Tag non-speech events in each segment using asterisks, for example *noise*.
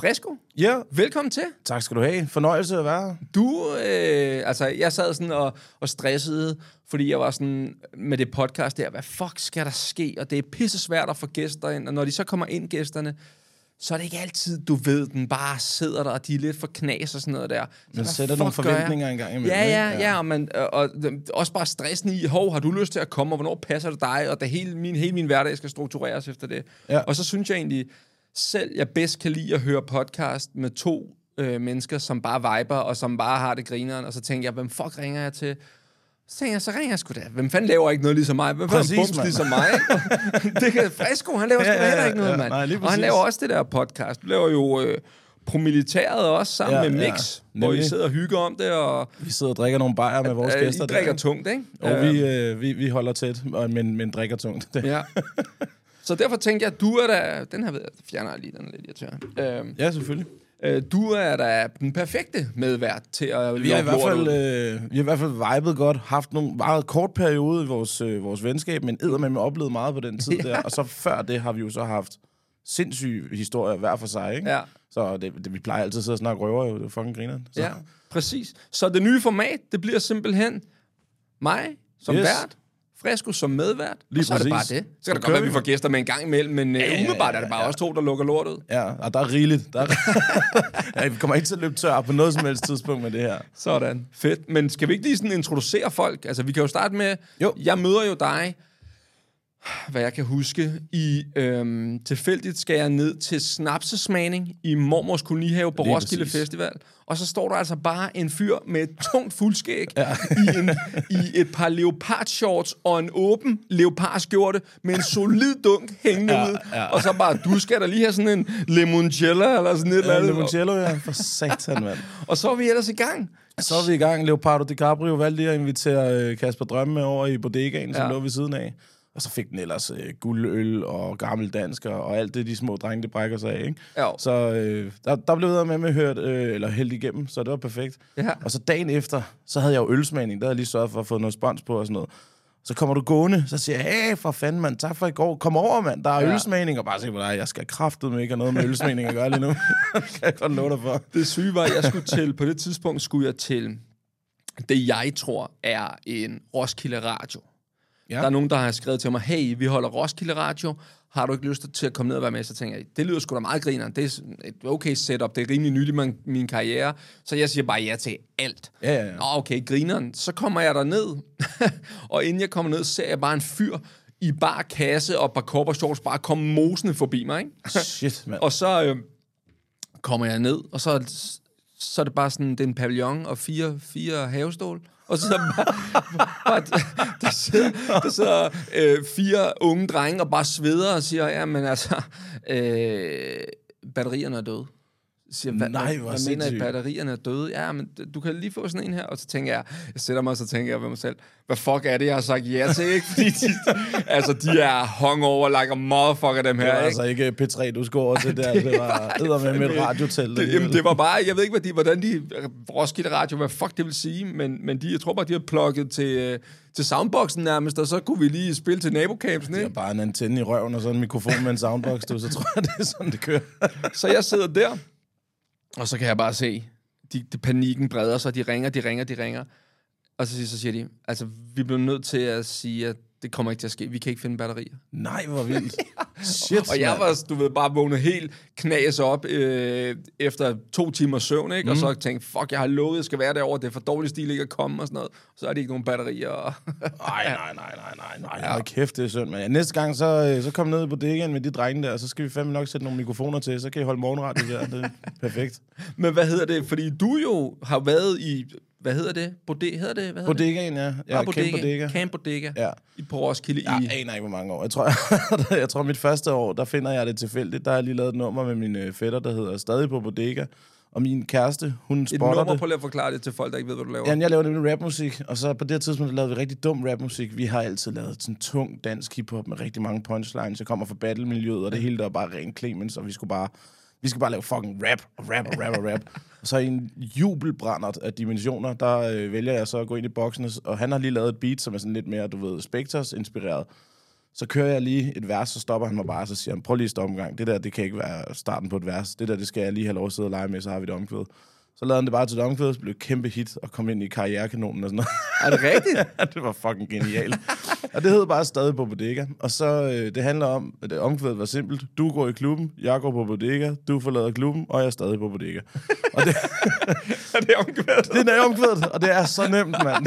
Fresco, Ja, velkommen til. tak skal du have. Fornøjelse at være. Du, øh, altså, jeg sad sådan og, og stressede, fordi jeg var sådan med det podcast der, hvad fuck skal der ske? Og det er pisse svært at få gæster ind, og når de så kommer ind, gæsterne, så er det ikke altid, du ved, den bare sidder der, og de er lidt for knas og sådan noget der. Så Man sætter nogle gør jeg? forventninger engang imellem. Ja, ja, ikke? ja, og, man, og, og også bare stressen i, hov, har du lyst til at komme, og hvornår passer det dig, og det hele min, hele min hverdag skal struktureres efter det. Ja. Og så synes jeg egentlig, selv jeg bedst kan lide at høre podcast med to øh, mennesker, som bare viber, og som bare har det grineren, og så tænker jeg, hvem fuck ringer jeg til? Så tænker jeg, så ringer jeg sgu da. Hvem fanden laver ikke noget ligesom mig? Hvem fanden bums mand. ligesom mig? *laughs* det kan Fresco, han laver sgu Ja, da ja, heller ja, ikke noget, ja. mand. Nej, og han laver også det der podcast. Du laver jo øh, promilitæret også sammen Ja, med ja. Mix, hvor I sidder og hygger om det, og Vi sidder og drikker nogle bajer med vores øh, gæster. I drikker der, tungt, ikke? Og Øh, vi, øh, vi, vi holder tæt, men, men drikker tungt. Det. Ja. *laughs* Så derfor tænkte jeg, du er da... Den her ved jeg, fjerner jeg lige, den er lidt irriterende. Øh, Ja, selvfølgelig. øh, du er da den perfekte medvært til at Vi har, i hvert fald, øh, vi har i hvert fald vibet godt, haft nogle meget kort periode i vores, øh, vores venskab, men eddermame oplevet meget på den tid Ja. *laughs* der. Og så før det har vi jo så haft sindssyge historier hver for sig, ikke? Ja, Så det, det, vi plejer altid at sidde og snakke røver, jo. Det er fucking griner. Så. ja, præcis. Så det nye format, det bliver simpelthen mig som Yes. vært, Fresco som medvært, Lige og så er det bare præcis. det. Så kan det godt være, at vi. får gæster med en gang imellem, men ja, ja, umiddelbart ja, er det bare ja. os to, der lukker lort ud. Ja, og der er rigeligt. Der er... *laughs* ja, vi kommer ikke til at løbe tør på noget som helst tidspunkt med det her. Sådan. Fedt. Men skal vi ikke lige sådan introducere folk? Altså, vi kan jo starte med... Jo. Jeg møder jo dig, hvad jeg kan huske, i øhm, tilfældigt skal jeg ned til snapsesmagning i Mormors Kolonihave på Lige Roskilde præcis. Festival. Og så står der altså bare en fyr med et tungt fuldskæg ja. i, en, i et par leopardshorts og en åben leopardskjorte med en solid dunk hængende Ja, ud. ja. Og så bare, du skal da lige have sådan en limoncello eller sådan et eller Ja, andet. limoncello, ja. For satan, mand. Og så er vi ellers i gang. Så er vi i gang. Leopardo DiCaprio valgte lige at invitere øh, Kasper Drømme med over i bodegaen, som Ja. lå ved siden af. Og så fik den ellers øh, guldøl og gammel dansker og alt det, de små drenge, det brækker sig af. Ikke? Så øh, der, der blev jeg med med hørt, øh, eller hældt igennem, så det var perfekt. Ja. Og så dagen efter, så havde jeg jo ølsmagning. Der havde jeg lige sørget for at få noget spons på og sådan noget. Så kommer du gående, så siger jeg, hey, for fanden, mand, tak for i går. Kom over, mand, der er Ja. ølsmagning. Og bare se, der er, jeg skal kraftedeme ikke have noget med ølsmagning at gøre lige nu. *laughs* kan jeg godt love dig for. Det syge var, at jeg skulle til, på det tidspunkt skulle jeg til det, jeg tror er en Roskilde Radio. Ja. Der er nogen, der har skrevet til mig, hey, vi holder Roskilde Radio, har du ikke lyst til at komme ned og være med? Så tænker jeg, det lyder sgu da meget grineren. Det er et okay setup, det er rimelig nyt i min, min karriere. Så jeg siger bare ja til alt. Ja, ja, ja. Nå, okay, grineren. Så kommer jeg der ned, *laughs* og inden jeg kommer ned, ser jeg bare en fyr i bare kasse og par kopper shorts bare komme mosende forbi mig, ikke? *laughs* Shit, mand. Og så øh, kommer jeg ned, og så, så er det bare sådan, det er en pavillon og fire, fire havestol. Og så der bare, bare der sidder, der sidder øh, fire unge drenge og bare sveder og siger, ja, men altså, øh, batterierne er døde. Siger, hvad, Nej, hvor hvad mener I, batterierne er døde? Ja, men du kan lige få sådan en her. Og så tænker jeg, jeg sætter mig og så tænker jeg ved mig selv, hvad fuck er det, jeg har sagt ja til, ikke? *laughs* Fordi de, altså, de er hung over like a motherfucker, dem Det her, var ikke? altså ikke P3, du skulle over til der. Det var *laughs* edder med et radiotelt. Det, jamen, det var bare, jeg ved ikke, hvad de, hvordan de, Roskilde Radio, hvad fuck det vil sige, men, men de, jeg tror bare, de har plukket til, øh, til soundboxen nærmest, og så kunne vi lige spille til nabocampsen, Det er ikke? bare en antenne i røven og sådan en mikrofon med en soundbox, du, så tror jeg, det er sådan, det kører. Så jeg sidder der, og så kan jeg bare se, de, de panikken breder sig, de ringer, de ringer, de ringer. Og så, siger- så siger de, altså, vi bliver nødt til at sige, at det kommer ikke til at ske. Vi kan ikke finde batterier. Nej, hvor vildt. *laughs* Shit, Og jeg var, du ved, bare vågnet helt knas op øh, efter to timers søvn, ikke? Mm. Og så tænkte, fuck, jeg har lovet, jeg skal være derovre. Det er for dårlig stil ikke at komme og sådan noget. Så er det ikke nogen batterier. *laughs* Nej, nej, nej, nej, nej, nej. Ja. Hold kæft, det er synd, men næste gang, så, øh, så kom ned på bodegaen med de drenge der, og så skal vi fandme nok sætte nogle mikrofoner til, så kan I holde morgenradio der. Det er *laughs* perfekt. Men hvad hedder det? Fordi du jo har været i, hvad hedder det? Bode, hedder det? Hvad hedder Bodegaen, ja. Ja, Bare Camp Bodega. Camp Bodega. Ja. I på Roskilde Jeg i... aner ikke, hvor mange år. Jeg tror, *laughs* jeg tror, mit første år, der finder jeg det tilfældigt. Der har jeg lige lavet et nummer med min øh, fætter, der hedder Stadig på Bodega. Og min kæreste, hun Et spotter nummer, det. lige at forklare det til folk, der ikke ved, hvad du laver. Ja, jeg laver nemlig rapmusik, og så på det her tidspunkt lavede vi rigtig dum rapmusik. Vi har altid lavet sådan tung dansk hiphop med rigtig mange punchlines. Jeg kommer fra battle-miljøet, og det hele der var bare ren Clemens, og vi skulle bare, vi skulle bare lave fucking rap, og rap, og rap, og rap. og så i en jubelbrændert af dimensioner, der øh, vælger jeg så at gå ind i boksen, og han har lige lavet et beat, som er sådan lidt mere, du ved, Spectres inspireret. Så kører jeg lige et vers, så stopper han mig bare, så siger han, prøv lige at stoppe en gang. Det der, det kan ikke være starten på et vers. Det der, det skal jeg lige have lov at sidde og lege med, så har vi det omkvæd. Så lavede han det bare til et omkvæd, så blev et kæmpe hit, og kom ind i karrierekanonen og sådan noget. Er det rigtigt? *laughs* det var fucking genialt. *laughs* og det hed bare stadig på bodega. Og så, øh, det handler om, at det omkvædet var simpelt. Du går i klubben, jeg går på bodega, du forlader klubben, og jeg er stadig på bodega. *laughs* og det, er det omkvædet? det er omkvædet, og det er så nemt, mand.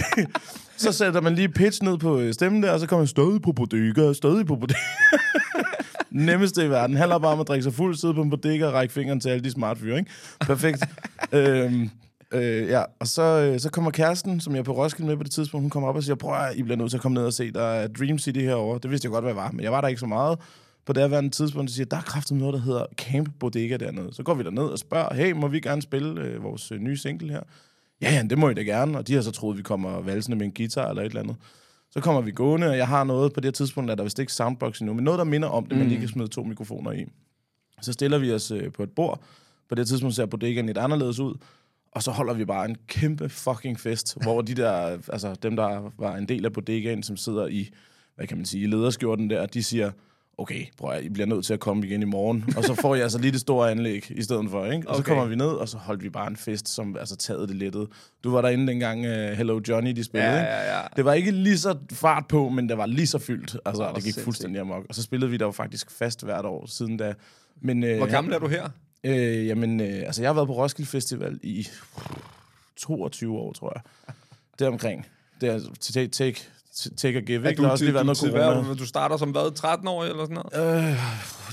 så sætter man lige pitch ned på øh, stemmen der, og så kommer stadig på bodega, stadig på bodega. *laughs* Nemmeste i verden. Handler bare om at drikke sig fuld, sidde på en bodega og række fingeren til alle de smart fyre, ikke? Perfekt. øhm, Øh, ja, og så, øh, så kommer kæresten, som jeg er på Roskilde med på det tidspunkt, hun kommer op og siger, prøv at I bliver nødt til at komme ned og se, der er Dream City herovre. Det vidste jeg godt, hvad var, men jeg var der ikke så meget. På det her tidspunkt, så siger der er kraftigt noget, der hedder Camp Bodega dernede. Så går vi derned og spørger, hey, må vi gerne spille øh, vores øh, nye single her? Ja, ja, det må I da gerne. Og de har så troet, vi kommer valsende med en guitar eller et eller andet. Så kommer vi gående, og jeg har noget på det tidspunkt, der er vist ikke soundbox endnu, men noget, der minder om det, mm. man lige kan smide to mikrofoner i. Så stiller vi os øh, på et bord. På det tidspunkt ser bodegaen lidt anderledes ud. Og så holder vi bare en kæmpe fucking fest, *laughs* hvor de der, altså dem, der var en del af bodegaen, som sidder i, hvad kan man sige, i lederskjorten der, de siger, okay, prøv at I bliver nødt til at komme igen i morgen. *laughs* Og så får jeg altså lige det store anlæg i stedet for, ikke? Og okay. så kommer vi ned, og så holdt vi bare en fest, som altså taget det lettet. Du var derinde dengang uh, Hello Johnny, de spillede, ja, ja, ja. Det var ikke lige så fart på, men det var lige så fyldt. Altså, det, det gik fuldstændig amok. Og så spillede vi der jo faktisk fast hvert år siden da. Men, uh, Hvor gammel er du her? Øh, jamen, øh, altså jeg har været på Roskilde Festival i 22 år, tror jeg. Deromkring. Det er take, take, take a give. Er du, også lige været noget corona. du starter som hvad, 13 år eller sådan noget? Øh,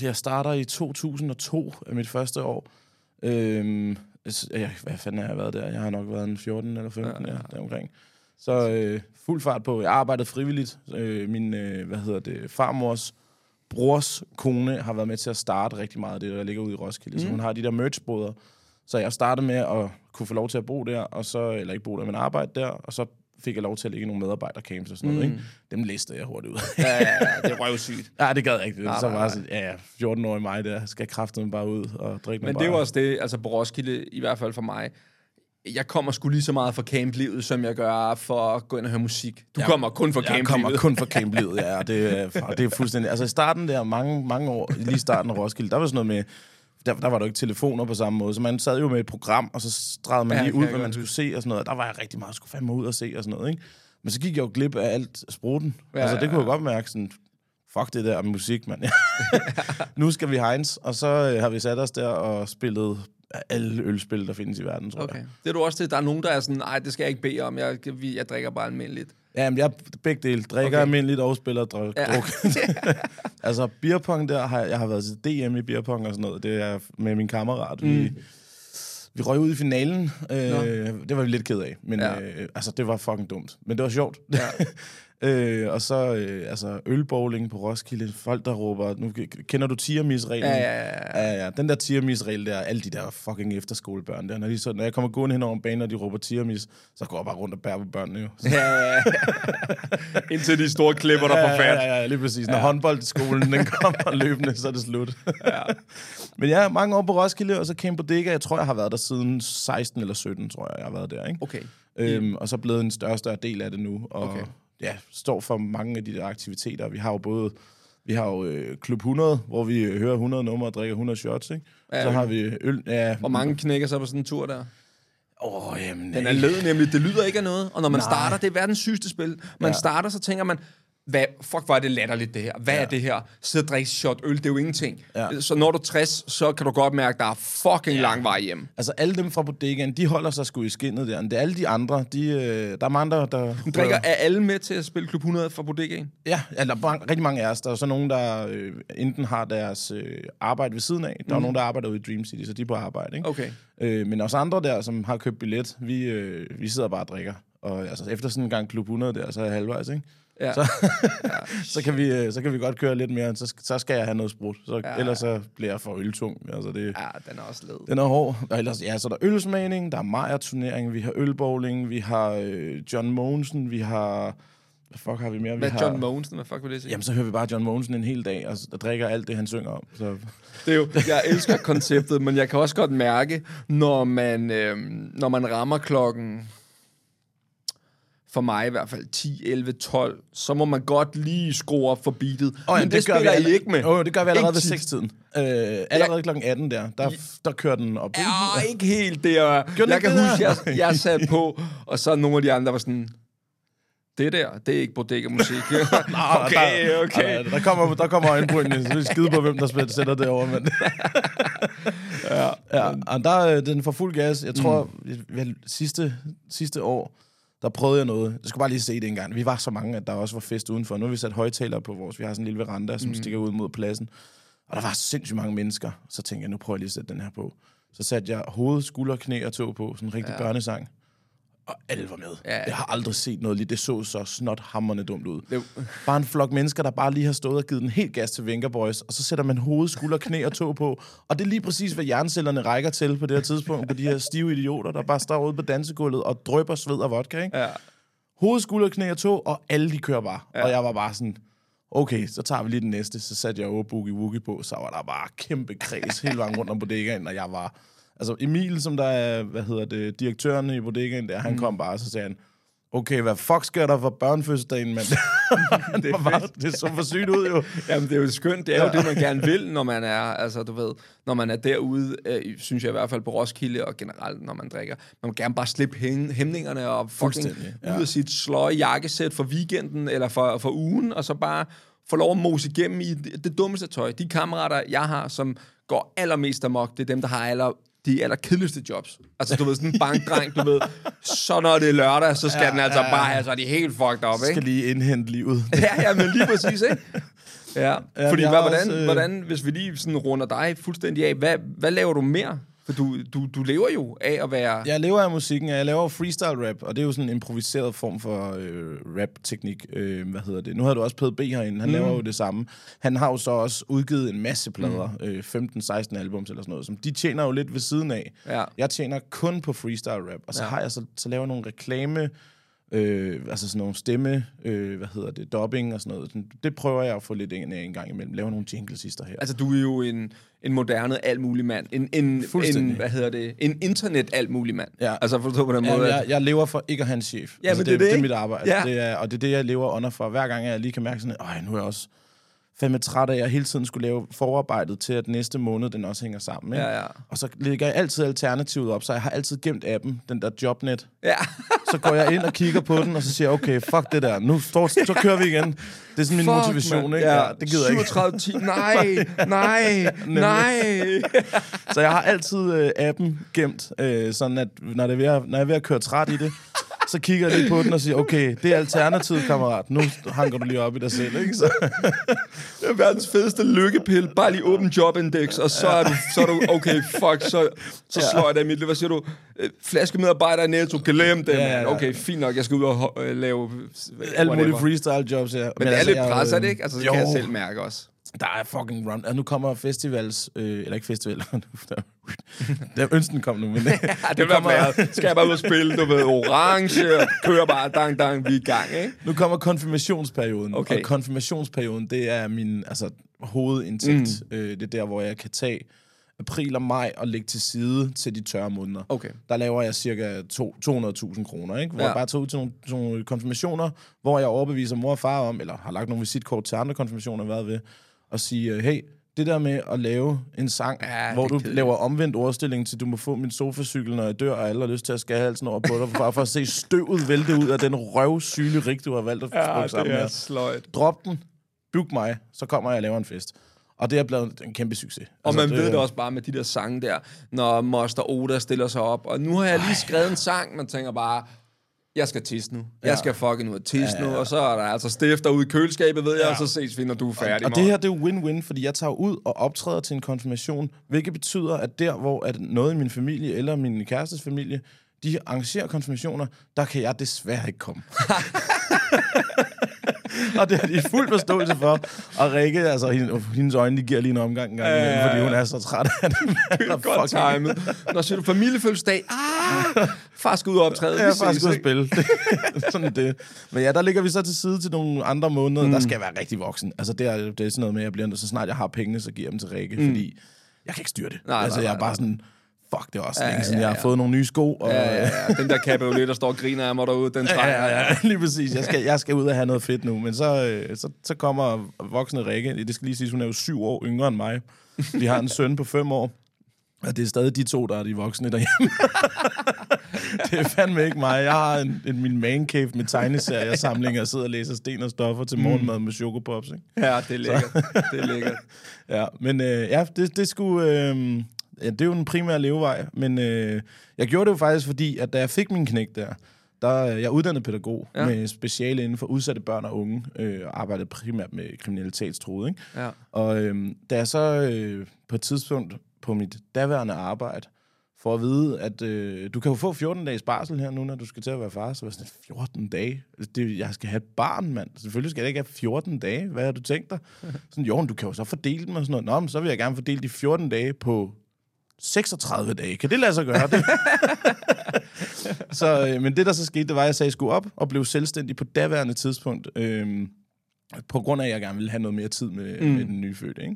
jeg starter i 2002 af mit første år. Øh, ja, hvad fanden har jeg været der? Jeg har nok været en 14 eller 15, ja, ja. ja deromkring. Så øh, fuld fart på. Jeg arbejdede frivilligt. Øh, min, øh, hvad hedder det, farmors brors kone har været med til at starte rigtig meget af det, der ligger ude i Roskilde. Mm. Så hun har de der merchboder. Så jeg startede med at kunne få lov til at bo der, og så, eller ikke bo der, men arbejde der, og så fik jeg lov til at ligge i nogle medarbejdercamps og sådan noget. Mm. Ikke? Dem listede jeg hurtigt ud. ja, ja, ja, det er røvsygt. *laughs* ja, det gad jeg ikke. Nej, så var sådan, ja, ja, 14-årig mig der, skal kræften bare ud og drikke Men det var også det, altså på Roskilde, i hvert fald for mig, jeg kommer sgu lige så meget fra camplivet, som jeg gør for at gå ind og høre musik. Du ja, kommer kun fra camplivet. Jeg kommer kun fra *laughs* camplivet, ja. Det er, det er fuldstændig... Altså i starten der, mange, mange år, lige starten af Roskilde, der var sådan noget med... Der, der var der ikke telefoner på samme måde, så man sad jo med et program, og så stregede man ja, lige ud, hvad man skulle se og sådan noget. Der var jeg rigtig meget, skulle fandme ud og se og sådan noget, ikke? Men så gik jeg jo glip af alt spruten. Ja, altså det kunne jeg godt mærke sådan, fuck det der musik, mand. *laughs* *laughs* nu skal vi Heinz, og så øh, har vi sat os der og spillet alle ølspil, der findes i verden, tror okay. jeg. Det er du også til. Der er nogen, der er sådan, nej, det skal jeg ikke bede om. Jeg, jeg drikker bare almindeligt. Ja, men jeg er begge dele. Drikker okay. almindeligt og spiller druk. Ja. *laughs* *laughs* altså, beerpong der, har jeg, jeg har været til DM i beerpong og sådan noget. Det er med min kammerat. Mm. Vi, vi røg ud i finalen. Øh, det var vi lidt ked af. Men ja. øh, altså, det var fucking dumt. Men det var sjovt. Ja. *laughs* Øh, og så øh, altså ølbowling på Roskilde. Folk, der råber... Nu, kender du tiamisreglen? Ja, ja, ja. ja, ja. Den der tiamisregel der, alle de der fucking efterskolebørn der. Når, de så, når jeg kommer gående hen over en bane, og de råber tiamis, så går jeg bare rundt og bærer på børnene jo. Ja, ja, ja. *laughs* Indtil de store klipper, der får fat. Ja, ja, ja, lige præcis. Når ja. håndboldskolen den kommer *laughs* løbende, så er det slut. ja. Men ja, mange år på Roskilde, og så Camp Bodega. Jeg tror, jeg har været der siden 16 eller 17, tror jeg, jeg har været der. Ikke? Okay. Øhm, og så blevet en større og større del af det nu. Og okay ja, står for mange af de der aktiviteter. Vi har jo både vi har jo øh, Klub 100, hvor vi øh, hører 100 numre og drikker 100 shots, ikke? Ja, så har vi øl... Ja, Hvor mange knækker så på sådan en tur der? Åh, oh, jamen... Den er led nemlig, det lyder ikke af noget. Og når man Nej. starter, det er verdens sygeste spil. Man ja. starter, så tænker man, hvad, fuck, hvor er det latterligt, det her. Hvad ja. er det her? Sidde og drikke shot øl, det er jo ingenting. Ja. Så når du er 60, så kan du godt mærke, at der er fucking ja. lang vej hjem. Altså, alle dem fra bodegaen, de holder sig sgu i skinnet der. Det er alle de andre, de, øh, der er mange, der... der drikker, er alle med til at spille Klub 100 fra bodegaen? Ja, ja der er rigtig mange af os. Der er så nogen, der øh, enten har deres øh, arbejde ved siden af. Der mm. er mhm. nogen, der arbejder ude i Dream City, så de er på arbejde, ikke? Okay. Øh, men også andre der, som har købt billet, vi, øh, vi sidder bare og drikker. Og altså, efter sådan en gang Klub 100 der, så er jeg halvvejs, ikke? Ja. Så, *laughs* ja. *laughs* så, kan vi, øh, så kan vi godt køre lidt mere. Så, så skal jeg have noget sprut. Så, ja. Ellers så bliver jeg for øltung. Altså det, ja, den er også led. Den er hård. Og ellers, ja, så der er ølsmagning, der er Maja-turnering, vi har ølbowling, vi har øh, John Mogensen, vi har... Hvad fuck har vi mere? Hvad er John Mogensen? Hvad fuck vil det sige? Jamen, så hører vi bare John Mogensen en hel dag, og, og drikker alt det, han synger om. Så. Det er jo, jeg elsker konceptet, men jeg kan også godt mærke, når man, øh, når man rammer klokken for mig i hvert fald 10, 11, 12, så må man godt lige skrue op for beatet. Oh, Men det, det spiller I ikke med. Oh, det gør vi allerede ved Ikke tit. 6-tiden. Øh, allerede klokken 18 der, der, der kører den op. Ja, ikke helt den Jeg ikke kan det huske, der? jeg, jeg sad på, og så nogle af de andre var sådan, det der, det er ikke bodega-musik. *laughs* *laughs* okay, der, okay. Der, der kommer, der kommer øjenbrynene, så vi skide på, hvem der spiller- sætter det over. Men. *laughs* ja, ja, og der er den for fuld gas. Jeg tror, mm. sidste, sidste år, der prøvede jeg noget. Jeg skulle bare lige se det en gang. Vi var så mange, at der også var fest udenfor. Nu har vi sat højtalere på vores. Vi har sådan en lille veranda, som mm. stikker ud mod pladsen. Og der var sindssygt mange mennesker. Så tænkte jeg, nu prøver jeg lige at sætte den her på. Så satte jeg hoved, skulder, knæ og tog på. Sådan en rigtig ja. børnesang. Og alle var med. Ja. Jeg har aldrig set noget lige. Det så så snot hammerne dumt ud. Det- Bare en flok mennesker, der bare lige har stået og givet den helt gas til Venga Boys, og så sætter man hoved, skulder, knæ og tog på. Og det er lige præcis, hvad hjernecellerne rækker til på det her tidspunkt, på de her stive idioter, der bare står ude på dansegulvet og drøber sved og vodka, ikke? Ja. Hoved, skulder, knæ og tog, og alle de kører bare. Ja. Og jeg var bare sådan, okay, så tager vi lige den næste. Så satte jeg over Boogie Woogie på, så var der bare kæmpe kreds hele vejen rundt om bodegaen, og jeg var... Altså Emil, som der er, hvad hedder det, direktøren i bodegaen der, han kom bare, og så sagde han, okay, hvad fuck sker der for børnefødselsdagen, mand? *laughs* det, er var bare, det så for sygt ud, jo. Jamen, det er jo skønt. Det er jo det, man *laughs* gerne vil, når man er, altså, du ved, når man er derude, øh, synes jeg i hvert fald på Roskilde, og generelt, når man drikker. Man vil gerne bare slippe hæmningerne og fucking ja. ja. ud af sit sløje jakkesæt for weekenden, eller for, for ugen, og så bare få lov at mose igennem i det, det dummeste tøj. De kammerater, jeg har, som går allermest amok, det er dem, der har aller de aller kedeligste jobs. Altså, du ved, sådan en bankdreng, du ved, så når det er lørdag, så skal ja, den altså ja, bare have, så er de helt fucked up, ikke? Skal lige indhente livet. *laughs* Ja, ja, men lige præcis, ikke? Ja, Ja, fordi hvad, hvordan, også, øh, hvordan, hvis vi lige sådan runder dig fuldstændig af, hvad, hvad laver du mere? For du, du, du lever jo af at være... Jeg lever af musikken, og jeg laver freestyle rap, og det er jo sådan en improviseret form for øh, rap-teknik. Øh, hvad hedder det? Nu har du også PDB herinde, han mm. laver jo det samme. Han har jo så også udgivet en masse plader, mm. øh, 15-16 albums eller sådan noget, som de tjener jo lidt ved siden af. Ja. Jeg tjener kun på freestyle rap, og så ja. har jeg så, så laver jeg nogle reklame, øh, altså sådan nogle stemme, øh, hvad hedder det, dubbing og sådan noget. Sådan, Det prøver jeg at få lidt ind en gang imellem. Laver nogle jingles hister her. Altså, du er jo en, en moderne alt mulig mand. En, en, en, hvad hedder det? En internet alt mulig mand. Ja. Altså, forstå på den måde. At- jeg, jeg lever for ikke at have en chef. Ja, altså, men det, det er det, det er mit arbejde. Ja. Det er, og det er det, jeg lever under for. Hver gang jeg lige kan mærke sådan, at nu er jeg også fandme træt af, at jeg hele tiden skulle lave forarbejdet til, at næste måned den også hænger sammen. Ikke? Ja, ja. Og så lægger jeg altid alternativet op, så jeg har altid gemt appen, den der Jobnet. Ja. Så går jeg ind og kigger på den, og så siger jeg, okay, fuck det der. Nu står, *laughs* så kører vi igen. Det er sådan min Fuck, motivation, mand. ikke? Ja, det gider jeg ikke. 37 10. *laughs* Nej, nej, nej. Så jeg har altid øh, appen gemt, øh, sådan at når, det er ved at, når jeg er ved at køre træt i det, så kigger jeg lige på den og siger, okay, det er alternativet, kammerat. Nu hanker du lige op i dig selv, ikke? Så, Det er verdens fedeste lykkepille. Bare lige åbn jobindex, og så er du, så er du okay, fuck, så, så slår jeg dig i mit liv. Hvad siger du? Øh, Flaskemedarbejder i Netto, glem det, Ja. Okay, fint nok, jeg skal ud og øh, lave... alle mulige freestyle jobs, ja. Men det er lidt jeg, pres, er øh, det ikke? Altså, det jo, kan jeg selv mærke også. Der er fucking run. Altså, nu kommer festivals, øh, eller ikke festivaler. *laughs* der ønsten kom nu, men *laughs* Ja, det være blæret. Skal jeg bare ud og spille, du ved, orange, og kører bare, dang, dang, vi er i gang, ikke? nu kommer konfirmationsperioden. Okay. Og konfirmationsperioden, det er min altså, hovedindtægt. Mm. Øh, det er der, hvor jeg kan tage april og maj og lægge til side til de tørre måneder. Okay. Der laver jeg cirka to- 200.000 kroner, ikke? Hvor Ja. jeg bare tager ud til nogle, til nogle konfirmationer, hvor jeg overbeviser mor og far om, eller har lagt nogle visitkort til andre konfirmationer, hvad ved, og sige, øh, hey, det der med at lave en sang, Ja, hvor det er du kedeligt. laver omvendt ordstilling til, du må få min sofacykel, når jeg dør, og alle har lyst til at skære halsen over på dig, bare for at se støvet vælte ud af den røvsyge rig, du har valgt at ja, sammen med. sløjt. Drop den, book mig, så kommer jeg og laver en fest. Og det er blevet en kæmpe succes. Og man det, ved det også bare med de der sange der, når Moster Oda stiller sig op. Og nu har jeg lige skrevet en sang, man tænker bare, jeg skal tisse nu. Jeg Ja. skal fucking ud og tisse Ja, ja, nu. ja. Og så er der altså stifter ude i køleskabet, ved jeg, Ja. og så ses vi, når du er færdig. Og det her, det er win-win, fordi jeg tager ud og optræder til en konfirmation, hvilket betyder, at der, hvor at noget i min familie eller min kærestes familie, de arrangerer konfirmationer, der kan jeg desværre ikke komme. *laughs* *laughs* *laughs* og det har de fuld forståelse for. Og Rikke, altså hende- hendes øjne, de giver lige en omgang, en gang imellem, Ja, ja, fordi ja. hun er så træt af *laughs* det. Godt timet. Når siger du familiefødselsdag, ah, far skal ud og optræde. Er faktisk ses, ude at ikke? spille. sådan er det. Men ja, der ligger vi så til side til nogle andre måneder. Mm. Der skal jeg være rigtig voksen. Altså, det er, det er sådan noget med, at jeg bliver, så snart jeg har pengene, så giver jeg dem til Rikke, mm. fordi jeg kan ikke styre det. Nej, altså, nej, jeg er nej, bare nej. sådan, fuck, det er også Ja, længe siden, ja, jeg har ja. fået nogle nye sko. Og, Ja, ja, ja. Den der cabriolet, der står og griner af mig derude, den *laughs* Ja, trænger. ja, ja, lige præcis. Jeg skal, jeg skal ud og have noget fedt nu. Men så, øh, så, så kommer voksne Rikke. Det skal lige sige, hun er jo syv år yngre end mig. Vi har en *laughs* søn på fem år. Og det er stadig de to, der er de voksne derhjemme. *laughs* det er fandme ikke mig. Jeg har en, en, min man cave med tegneserier samlinger og sidder og læser sten og stoffer til morgenmad med chokopops. Ikke? Ja, det er lækkert. Det er lækkert. Ja, men øh, ja, det, det skulle... Øh, ja, det er jo den primære levevej, men øh, jeg gjorde det jo faktisk, fordi at da jeg fik min knæk der, der jeg er uddannet pædagog Ja. med speciale inden for udsatte børn og unge, øh, og arbejdede primært med kriminalitetstruede, ikke? Ja. Og øh, da jeg så øh, på et tidspunkt på mit daværende arbejde, for at vide, at øh, du kan jo få 14 dages barsel her nu, når du skal til at være far. Så var sådan, 14 dage? Det, jeg skal have et barn, mand. Selvfølgelig skal jeg ikke have 14 dage. Hvad har du tænkt dig? *laughs* Sådan, jo, du kan jo så fordele dem og sådan noget. Nå, men så vil jeg gerne fordele de 14 dage på 36 dage. Kan det lade sig gøre? Det? *laughs* så, øh, men det, der så skete, det var, at jeg sagde, at jeg skulle op og blev selvstændig på daværende tidspunkt. Øh, på grund af, at jeg gerne ville have noget mere tid med, mm. med den nyfødte. Ikke?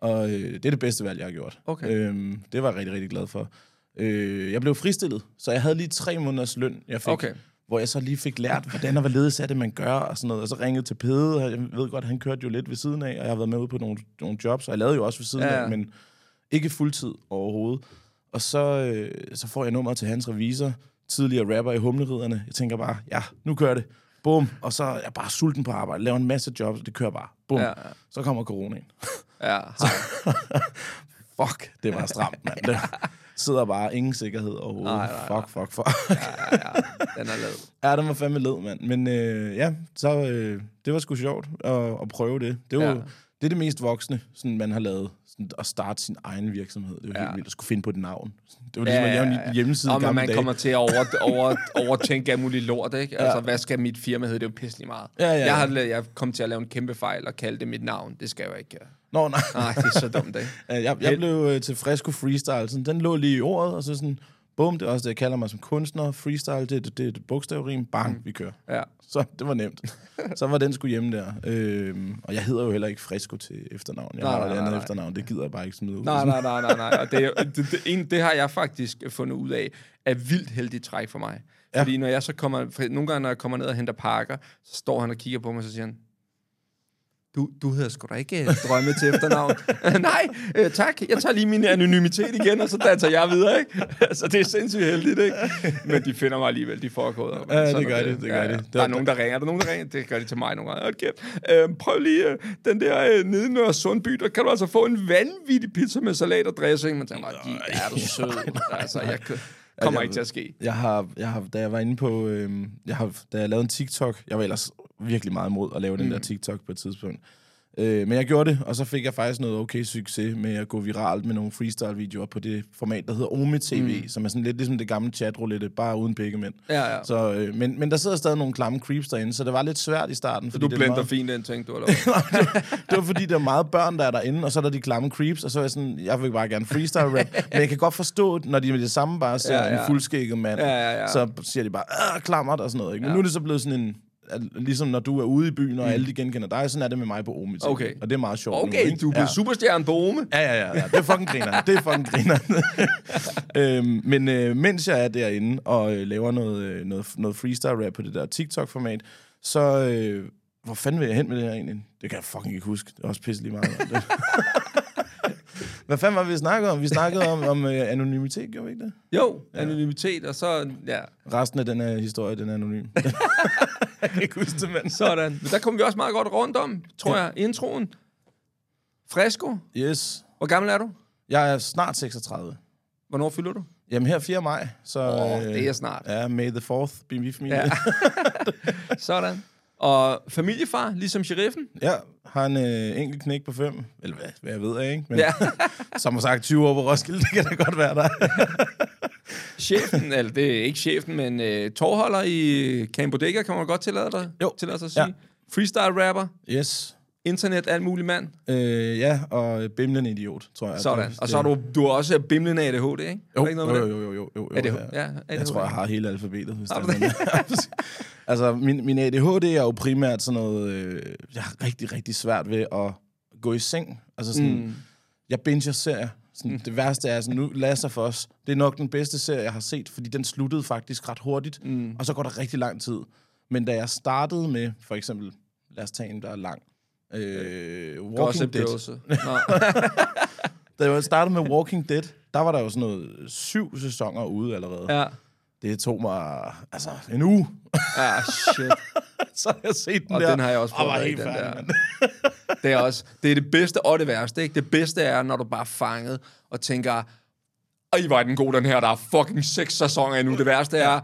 Og øh, det er det bedste valg, jeg har gjort. Okay. Øhm, det var jeg rigtig, rigtig glad for. Øh, jeg blev fristillet, så jeg havde lige tre måneders løn, jeg fik, Okay. hvor jeg så lige fik lært, hvordan og hvorledes er det, man gør, og sådan noget. Og så ringede til Pede, og jeg ved godt, han kørte jo lidt ved siden af, og jeg har været med ude på nogle, nogle jobs, og jeg lavede jo også ved siden Ja. af, men ikke fuldtid overhovedet. Og så, øh, så får jeg nummer til hans revisor, tidligere rapper i Humleriderne. Jeg tænker bare, ja, nu kører det. Bum. Og så er jeg bare sulten på arbejde, laver en masse jobs, det kører bare. Bum. Ja. Ja. Så kommer coronaen. Ja, *laughs* Fuck, det var stramt, mand. Det *laughs* sidder bare ingen sikkerhed overhovedet. Nej, nej, fuck, fuck, fuck. ja, ja, den er lavet. *laughs* ja, den var fandme led, mand. Men øh, ja, så øh, det var sgu sjovt at, at prøve det. Det, var, Ja. ja. det er det mest voksne, sådan, man har lavet. Sådan, at starte sin egen virksomhed. Det var Ja. helt vildt at skulle finde på et navn. Det var ligesom at lave en hjemmeside Nå, men man dage. kommer til at over, *laughs* over, overtænke alt muligt lort, ikke? Altså, hvad skal mit firma hedde? Det er jo pisselig meget. Ja, ja, ja. Jeg har jeg kom til at lave en kæmpe fejl og kalde det mit navn. Det skal jeg jo ikke gøre. Nå, nej. Nej, det er så dumt, ikke? *laughs* Jeg, jeg blev øh, til Fresco Freestyle. Sådan, den lå lige i ordet, og så sådan, bum, det er også det, jeg kalder mig som kunstner. Freestyle, det, det, det er bogstavrim. Bang, vi kører. Ja. Så det var nemt. *laughs* Så var den sgu hjemme der. Øhm, og jeg hedder jo heller ikke Fresco til efternavn. Jeg Nej, har nej, et andet nej, efternavn. Det gider jeg bare ikke smide ud. Nej, nej, nej, nej, nej. Og det, *laughs* det, det, en, det har jeg faktisk fundet ud af, er vildt heldigt træk for mig. Ja. Fordi når jeg så kommer, nogle gange når jeg kommer ned og henter pakker, så står han og kigger på mig, og så siger han, du, du hedder sgu da ikke øh, drømme til efternavn. *laughs* Nej, øh, tak. Jeg tager lige min anonymitet igen, og så danser jeg videre, ikke? *laughs* så det er sindssygt heldigt, ikke? Men de finder mig alligevel, de gået. Ja, det gør de, det gør de. Der Det er var- nogen, der ringer. Der er nogen, der ringer. Det gør de til mig nogle gange. Kæft. Øh, prøv lige øh, den der øh, nede i Nørre Sundby, der kan du altså få en vanvittig pizza med salat og dressing. Man tænker "Gi- er du *laughs* sød? Altså, jeg kommer ikke til at ske. Jeg har, jeg har, da jeg var inde på, øhm, jeg har, da jeg lavede en TikTok, jeg var ellers virkelig meget imod at lave den Mm. der TikTok på et tidspunkt. Øh, men jeg gjorde det, og så fik jeg faktisk noget okay succes med at gå viralt med nogle freestyle-videoer på det format, der hedder Ome TV, mm. som er sådan lidt ligesom det gamle chatroulette, bare uden pikkemænd. Ja, ja. Så Så, øh, men, men der sidder stadig nogle klamme creeps derinde, så det var lidt svært i starten. Fordi du det er blender meget, fint den ting, du har lavet. *laughs* det var fordi, der er meget børn, der er derinde, og så er der de klamme creeps, og så er jeg sådan, jeg vil bare gerne freestyle rap, men jeg kan godt forstå, når de med det samme bare ser Ja, ja, en fuldskægget mand, Ja, ja, ja. så siger de bare, klammert og sådan noget. Ikke? Men Ja. nu er det så blevet sådan en, at, ligesom når du er ude i byen, og alle de genkender dig, sådan er det med mig på Omi. Okay. Og det er meget sjovt nu, Okay, ikke? du er blevet ja. superstjerne på Ome. Ja, ja, ja, ja. Det er fucking griner. Det er fucking griner. *laughs* øhm, men øh, mens jeg er derinde og øh, laver noget, øh, noget, noget freestyle rap på det der TikTok-format, så... Øh, hvor fanden vil jeg hen med det her egentlig? Det kan jeg fucking ikke huske. Det er også pisselig meget. om *laughs* det. Hvad fanden var vi snakkede om? Vi snakkede om, om øh, anonymitet, gjorde vi ikke det? Jo, anonymitet, og så, ja, Resten af den her historie, den er anonym. *laughs* *laughs* jeg kan ikke huske det, mand. sådan. Men der kommer vi også meget godt rundt om, tror jeg. Introen. Fresco. Yes. Hvor gammel er du? Jeg er snart 36. Hvornår fylder du? Jamen her 4. maj, så... Åh, det er snart. Ja, May the 4th be with me. Ja. *laughs* Sådan. Og familiefar, ligesom sheriffen. Ja, har en øh, enkelt knæk på fem. Eller hvad, hvad jeg ved af, ikke? Men Ja. *laughs* som har sagt 20 år på Roskilde, det kan da godt være der. Chefen, eller det er ikke chefen, men uh, tårholder i Camp Bodega, kan man godt tillade dig, Jo. tillade sig at sige. Ja. Freestyle rapper, yes. internet, alt mulig mand. Øh, ja, og bimlende idiot, tror jeg. Sådan. Det- Og så er du, du er også bimlende ADHD, ikke? Er Jo, ikke noget jo, det? jo, jo, jo, jo. Er det, ja. ja, ADHD. Jeg tror, jeg har hele alfabetet. Hvis du er *laughs* altså, min, min ADHD er jo primært sådan noget... Øh, jeg har rigtig, rigtig svært ved at gå i seng. Altså sådan, mm. jeg binger serier Sådan, det værste er, altså nu Last of Us, det er nok den bedste serie, jeg har set, fordi den sluttede faktisk ret hurtigt, mm. og så går der rigtig lang tid. Men da jeg startede med, for eksempel, lad os tage en, der er lang, øh, Walking Gossip Dead. *laughs* Da jeg startede med Walking Dead, der var der jo sådan noget syv sæsoner ude allerede. Ja. Det tog mig, altså, en uge, Ja, shit. *laughs* så har jeg set den Og der. den har jeg også og var prøvet. helt færdig. *laughs* Det er også det, er det bedste og det værste. Ikke? Det bedste er, når du bare er fanget og tænker, ej, er den god, den her. Der er fucking seks sæsoner endnu. Det værste er,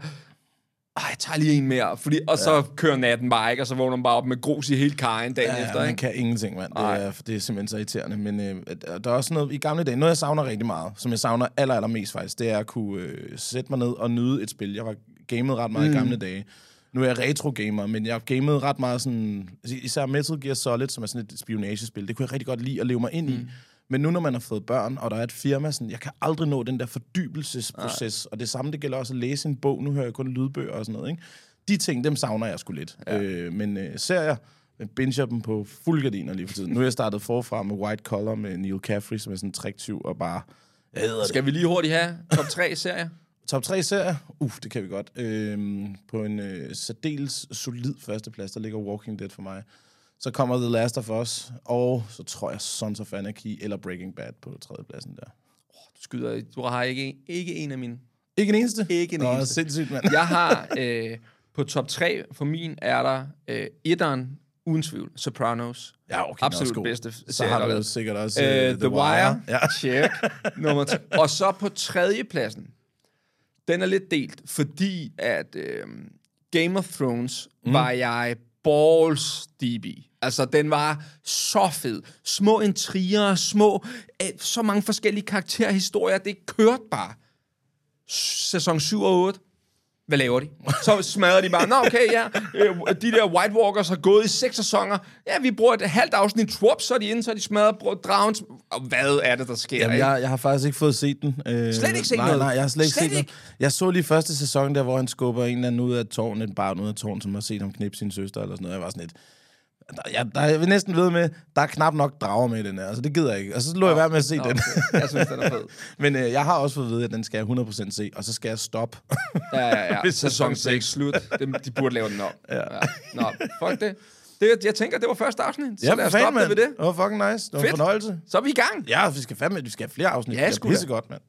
ej, jeg tager lige en mere. Fordi, og så ja. kører natten bare ikke, og så vågner man bare op med grus i hele kajen dagen Ja, efter. man Ikke? kan ingenting, mand. Det er, det er simpelthen så irriterende. Men øh, der er også noget i gamle dage, noget jeg savner rigtig meget, som jeg savner aller, aller mest faktisk, det er at kunne øh, sætte mig ned og nyde et spil. Jeg var gamet ret meget mm. i gamle dage. Nu er jeg retro-gamer, men jeg gamede ret meget sådan... Især Metal Gear Solid, som er sådan et spionagespil, det kunne jeg rigtig godt lide at leve mig ind mm. i. Men nu, når man har fået børn, og der er et firma, sådan, jeg kan aldrig nå den der fordybelsesproces. Og det samme, det gælder også at læse en bog. Nu hører jeg kun lydbøger og sådan noget, ikke? De ting, dem savner jeg sgu lidt. Ja. Øh, men øh, serier, jeg binger dem på fuld gardiner lige for tiden. Nu er jeg startet forfra med White Collar med Neil Caffrey, som er sådan en tricktyv, og bare... Jeg hedder det. Skal vi lige hurtigt have top 3 serier? Top 3 serier? Uff, det kan vi godt. Øhm, på en øh, særdeles solid førsteplads, der ligger Walking Dead for mig. Så kommer The Last of Us, og så tror jeg Sons of Anarchy eller Breaking Bad på tredjepladsen der. Du skyder, du har ikke, ikke en af mine. Ikke en eneste? Ikke en Nå, eneste. sindssygt, mand. Jeg har *laughs* øh, på top 3 for min er der øh, etteren, uden tvivl, Sopranos. Ja, okay, er også Absolut god. bedste Så serie, har der er du sikkert også uh, The Wire. Ja. Check. Nummer tre. *laughs* Og så på tredje pladsen, den er lidt delt, fordi at øh, Game of Thrones mm. var jeg balls deep i. Altså, den var så fed. Små intriger, små, øh, så mange forskellige karakterhistorier. Det kørte bare. Sæson 7 og 8. Hvad laver de? Så smadrer de bare. Nå, okay, ja. Øh, De der White Walkers har gået i seks sæsoner. Ja, vi bruger et halvt afsnit Twop, så er de inde, så er de smadret dragen. Og hvad er det, der sker? Jamen, jeg, jeg har faktisk ikke fået set den. Øh, Slet ikke set nej, noget? Nej, jeg har slet ikke Slet set ikke? den. Jeg så lige første sæson der, hvor han skubber en eller anden ud af tårnet, et barn ud af tårnet, som har set ham knippe sin søster eller sådan noget. Jeg var sådan lidt... Der, jeg, der, jeg vil næsten ved med, der er knap nok drager med i den her. Altså, det gider jeg ikke. Og så lå jeg være med at se Nå, den. okay. Jeg synes, den er fed. *laughs* Men øh, jeg har også fået at vide, at den skal jeg 100% se, og så skal jeg stoppe. Ja, ja, ja. *laughs* Hvis Sæson sæson 6 slut. De, de burde lave den om. Ja. ja. Nå, fuck det. det. Jeg tænker, det var første afsnit. Så lad os stoppe det ved det. Det var fucking nice. Det var Fedt. en fornøjelse. Så er vi i gang. Ja, vi skal fandme, vi skal have flere afsnit. Ja, det er pissegodt, mand.